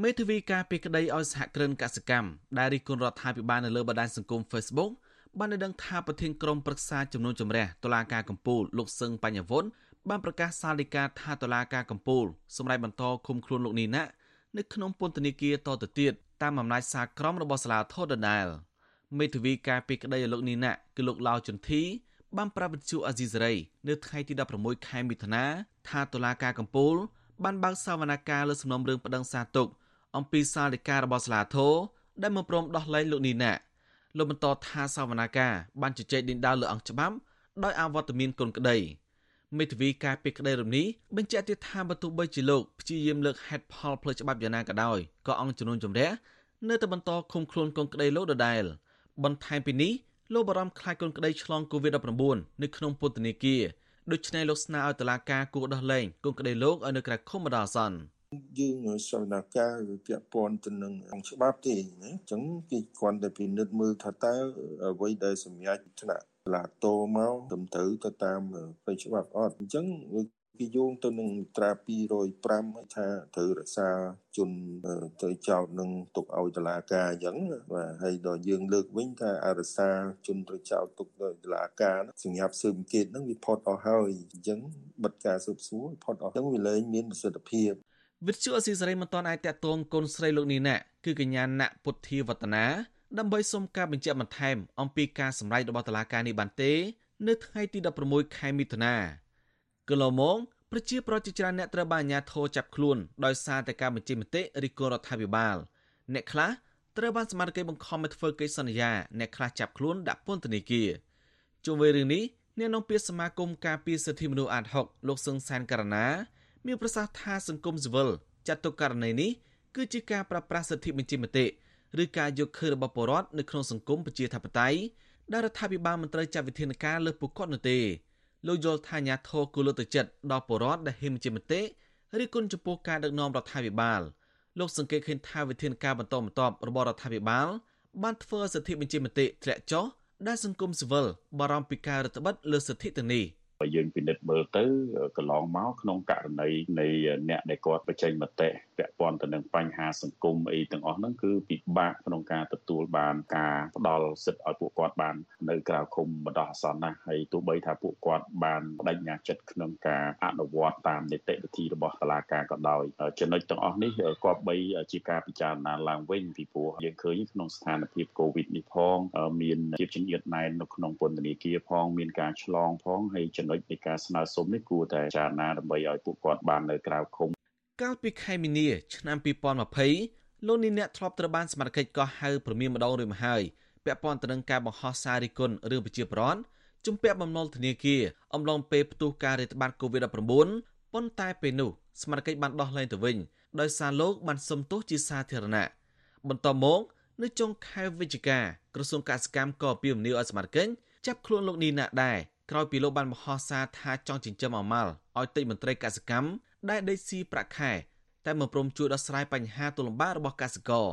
មេធាវីការពីក្តីឲ្យសហគ្រិនកសិកម្មដែលរិះគន់រដ្ឋាភិបាលនៅលើបណ្ដាញសង្គម Facebook បានឲ្យដឹងថាប្រធានក្រុមប្រឹក្សាចំនួនចម្រះតុលាការកំពូលលោកសឹងបញ្ញវុនបានប្រកាសសាលដីកាថាតុលាការកំពូលសម្រេចបន្តឃុំខ្លួនលោកនីណានៅក្នុងពន្ធនាគារតទៅទៀតតាមអំណាចសារក្រមរបស់សាលាធរដដែលមេធាវីការពីក្តីឲ្យលោកនីណាគឺលោកឡាវចន្ទធីបានប្រាប់វិទ្យុអាស៊ីសេរីនៅថ្ងៃទី16ខែមិថុនាថាតុលាការកំពូលបានបើកសវនកម្មលើសំណុំរឿងប្តឹងសារទុក អំពីសាលដីការបស់សាលាធរដែលមិនព្រមដោះលែងលោកនីណាលោកបន្តថាសវនកម្មបានជជែកដេញដោលលើអង្គច្បាប់ដោយអវត្តមានកូនក្តីមេធាវីការពីក្តីរំនេះបញ្ជាក់ទៀតថាបើទោះបីជាលោកព្យាយាមលើកហេតុផលផ្លូវច្បាប់យ៉ាងណាក៏ដោយក៏អង្គជំនុំជម្រះនៅតែបន្តឃុំខ្លួនកូនក្តីលោកដដែលបន្ថែមពីនេះលោកបារម្ភខ្លាចកូនក្តីឆ្លង COVID-19 នៅក្នុងពន្ធនាគារដូច្នេះលោកស្នើឲ្យតុលាការគួរដោះលែងកូនក្តីលោកឲ្យនៅក្រៅឃុំបណ្ដោះអាសន្ន យើងសវនកម្មវាពាក់ព័ន្ធទៅនឹងអង្គច្បាប់ទេណាអញ្ចឹងគេគ្រាន់តែពិនិត្យមើលថាតើអ្វីដែលសម្រាប់ថ្នាក់ឡាតោមកត្រឹមត្រូវទៅតាមផ្លូវច្បាប់អត់អញ្ចឹងគេយោងទៅនឹងត្រា205ឲ្យថាត្រូវរក្សាជនត្រូវចោតនឹងទុកឲ្យតឡាការអញ្ចឹងបាទហើយដល់យើងលើកវិញថាអរសាជនត្រូវចោតទុកដោយតឡាការសញ្ញាប់ស៊ើបអង្កេតហ្នឹងវាផុតអស់ហើយអញ្ចឹងបិទការស៊ើបសួរផុតអស់អញ្ចឹងវាលែងមានប្រសិទ្ធភាព វិទ្យុអស៊ីសេរីមិនទាន់អាចតាក់ទងកូនស្រីលោកនេះណាគឺកញ្ញាណពុទ្ធាវឌ្ឍនាដើម្បីសុំការបញ្ជាក់បន្ថែមអំពីការសម្ដែងរបស់តុលាការនេះបានទេ នៅថ្ងៃទី16ខែមិថុនាកន្លងមកប្រជាប្រដ្ឋជាច្រើនអ្នកត្រូវបានអាជ្ញាធរចាប់ខ្លួនដោយសារតែការបញ្ចេញមតិរិះគន់រដ្ឋាភិបាល អ្នកខ្លះត្រូវបានសមាជិកបង្ខំឲ្យធ្វើកិច្ចសន្យាអ្នកខ្លះចាប់ខ្លួនដាក់ពន្ធនាគារជុំវិញរឿងនេះអ្នកនាំពាក្យសមាគមការពារសិទ្ធិមនុស្សអាត6លោកសឹងសានករណា មានប្រសាសន៍ថាសង្គមស៊ីវិលចាត់ទុកករណីនេះគឺជាការប្រប្រាស់សិទ្ធិបញ្ចេញមតិឬការយកឃើញរបស់ពលរដ្ឋនៅក្នុងសង្គមប្រជាធិបតេយ្យដែលរដ្ឋាភិបាលមិនត្រូវចាត់វិធានការលើពួកគាត់នោះទេលោកយល់ថាអាញាធរគូលទៅចិត្តដល់ពលរដ្ឋដែលហ៊ានបញ្ចេញមតិឬគុណចំពោះការដឹកនាំរដ្ឋាភិបាលលោកសង្កេតឃើញថាវិធានការបន្តបន្ទាប់របស់រដ្ឋាភិបាលបានធ្វើឲ្យសិទ្ធិបញ្ចេញមតិធ្លាក់ចុះដែលសង្គមស៊ីវិលបារម្ភពីការរឹតបន្តឹងលើសិទ្ធិទាំងនេះ។ បើយើងពិនិត្យមើលទៅកន្លងមកក្នុងករណីនៃអ្នកដែលគាត់បញ្ចេញមតិពាក់ព័ន្ធទៅនឹងបញ្ហាសង្គមអីទាំងអស់ហ្នឹងគឺពិបាកក្នុងការទទួលបានការផ្ដល់សិទ្ធិឲ្យពួកគាត់បាននៅក្រៅឃុំបណ្ដោះអាសន្នណាហើយទោះបីថាពួកគាត់បានបដិញ្ញាចិត្តក្នុងការអនុវត្តតាមនីតិវិធីរបស់តុលាការក៏ដោយចំណុចទាំងអស់នេះគប្បីជាការពិចារណាឡើងវិញពីព្រោះយើងឃើញក្នុងស្ថានភាពកូវីដនេះផង មានជាជំនឿណែននៅក្នុងពន្ធនាគារផង មានការឆ្លងផងហើយចំណុចចំណុចនៃការស្នើសុំនេះគួរតែចារណាដើម្បីឲ្យពួកគាត់បាននៅក្រៅឃុំកាលពីខែមីនាឆ្នាំ2020លោកនេះអ្នកធ្លាប់ត្រូវបានសមាជិកកោះហៅព្រមានម្ដងរួចមកហើយពាក់ព័ន្ធទៅនឹងការបង្ហោះសាររីគុណរឿងប្រជាប្រដ្ឋជំពាក់បំណុលធនាគារអំឡុងពេលផ្ទុះការរាតត្បាត COVID-19 ប៉ុន្តែពេលនោះសមាជិកបានដោះលែងទៅវិញដោយសារលោកបានសុំទោសជាសាធារណៈបន្តមកនៅចុងខែវិច្ឆិកាក្រសួងកសិកម្មក៏ពីមនីឲ្យសមាជិកចាប់ខ្លួនលោកនីណាដែរ ក្រោយពីលោកបានមហោសារថាចង់ចិញ្ចឹមអមាល់ឲ្យតិចមន្ត្រីកសិកម្មដែលដេកស៊ីប្រាក់ខែតែមិនព្រមជួយដោះស្រាយបញ្ហាទុលំបាករបស់កសិករ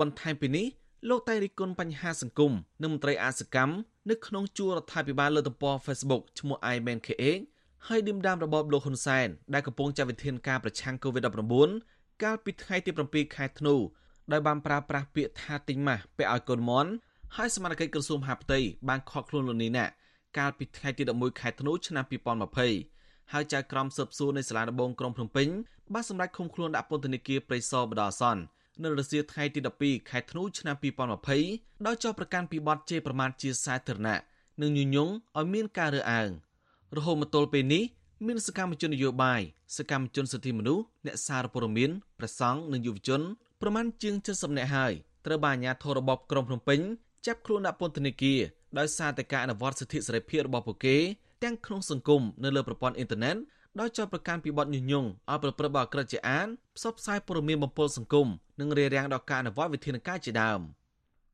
បន្ថែមពីនេះលោកតែរិះគន់បញ្ហាសង្គមនិងមន្ត្រីអាសកម្មនៅក្នុងជួររដ្ឋាភិបាលលើទំព័រ Facebook ឈ្មោះ iMenKA ហើយឌឹមដាមរបបលោកហ៊ុនសែនដែលកំពុងចាត់វិធានការប្រឆាំង COVID-19 កាលពីថ្ងៃទី7ខែធ្នូដោយបានប្រើប្រាស់ពាក្យថាទិញម៉ាស់ពាក់ឲ្យកូនមន់ហើយសមាជិកក្រសួងមហាផ្ទៃបានខកខ្លួនលោកនេះណា កាលពីថ្ងៃទី11ខែធ្នូឆ្នាំ2020ហើយចៅក្រមស៊ើបសួរនៃសាលាដំបងក្រុងភ្នំពេញបានសម្រេចឃុំខ្លួនដាក់ពន្ធនាគារព្រៃសរបដអាសន្ននៅរសៀលថ្ងៃទី12ខែធ្នូឆ្នាំ2020ដោយចោទប្រកាន់ពីបទជេរប្រមាថជាសាធារណៈនិងញុយញងឲ្យមានការរើសអើងរហូតមកទល់ពេលនេះមានសកម្មជននយោបាយសកម្មជនសិទ្ធិមនុស្សអ្នកសារព័ត៌មានប្រសង់និងយុវជនប្រមាណជាង70នាក់ហើយត្រូវបានអាជ្ញាធររបបក្រុងភ្នំពេញចាប់ខ្លួនដាក់ពន្ធនាគារ ដោយសារតែការអនុវត្តសិទ្ធិសេរីភាពរបស់ពួកគេទាំងក្នុងសង្គមនៅលើប្រព័ន្ធអ៊ីនធឺណិតដោយចោទប្រកាន់ពីបទញុះញង់ឲ្យប្រព្រឹត្តបទក្រិតជាអានផ្សព្វផ្សាយព័ត៌មានបំពុលសង្គមនិងរារាំងដល់ការអនុវត្តវិធានការជាដើម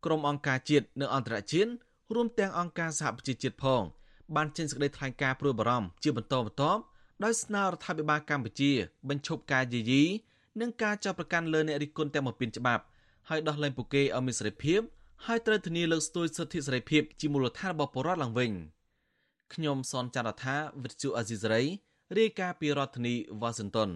ក្រុមអង្គការជាតិនិងអន្តរជាតិរួមទាំងអង្គការសហប្រជាជាតិផងបានចេញសេចក្តីថ្លែងការណ៍ព្រួយបារម្ភជាបន្តបន្ទាប់ដោយស្នើរដ្ឋាភិបាលកម្ពុជាបញ្ឈប់ការយាយីនិងការចោទប្រកាន់លើអ្នករិះគន់ទាំងបំពេញច្បាប់ហើយដោះលែងពួកគេឲ្យមានសេរីភាព ហើយត្រូវធានាលើកស្ទួយសិទ្ធិសេរីភាពជាមូលដ្ឋានរបស់ប្រជាពលរដ្ឋឡើងវិញខ្ញុំសនចន្ទរដ្ឋាវិទ្យុអាស៊ីសេរីរាយការណ៍ពីរដ្ឋធានីវ៉ាស៊ីនតោន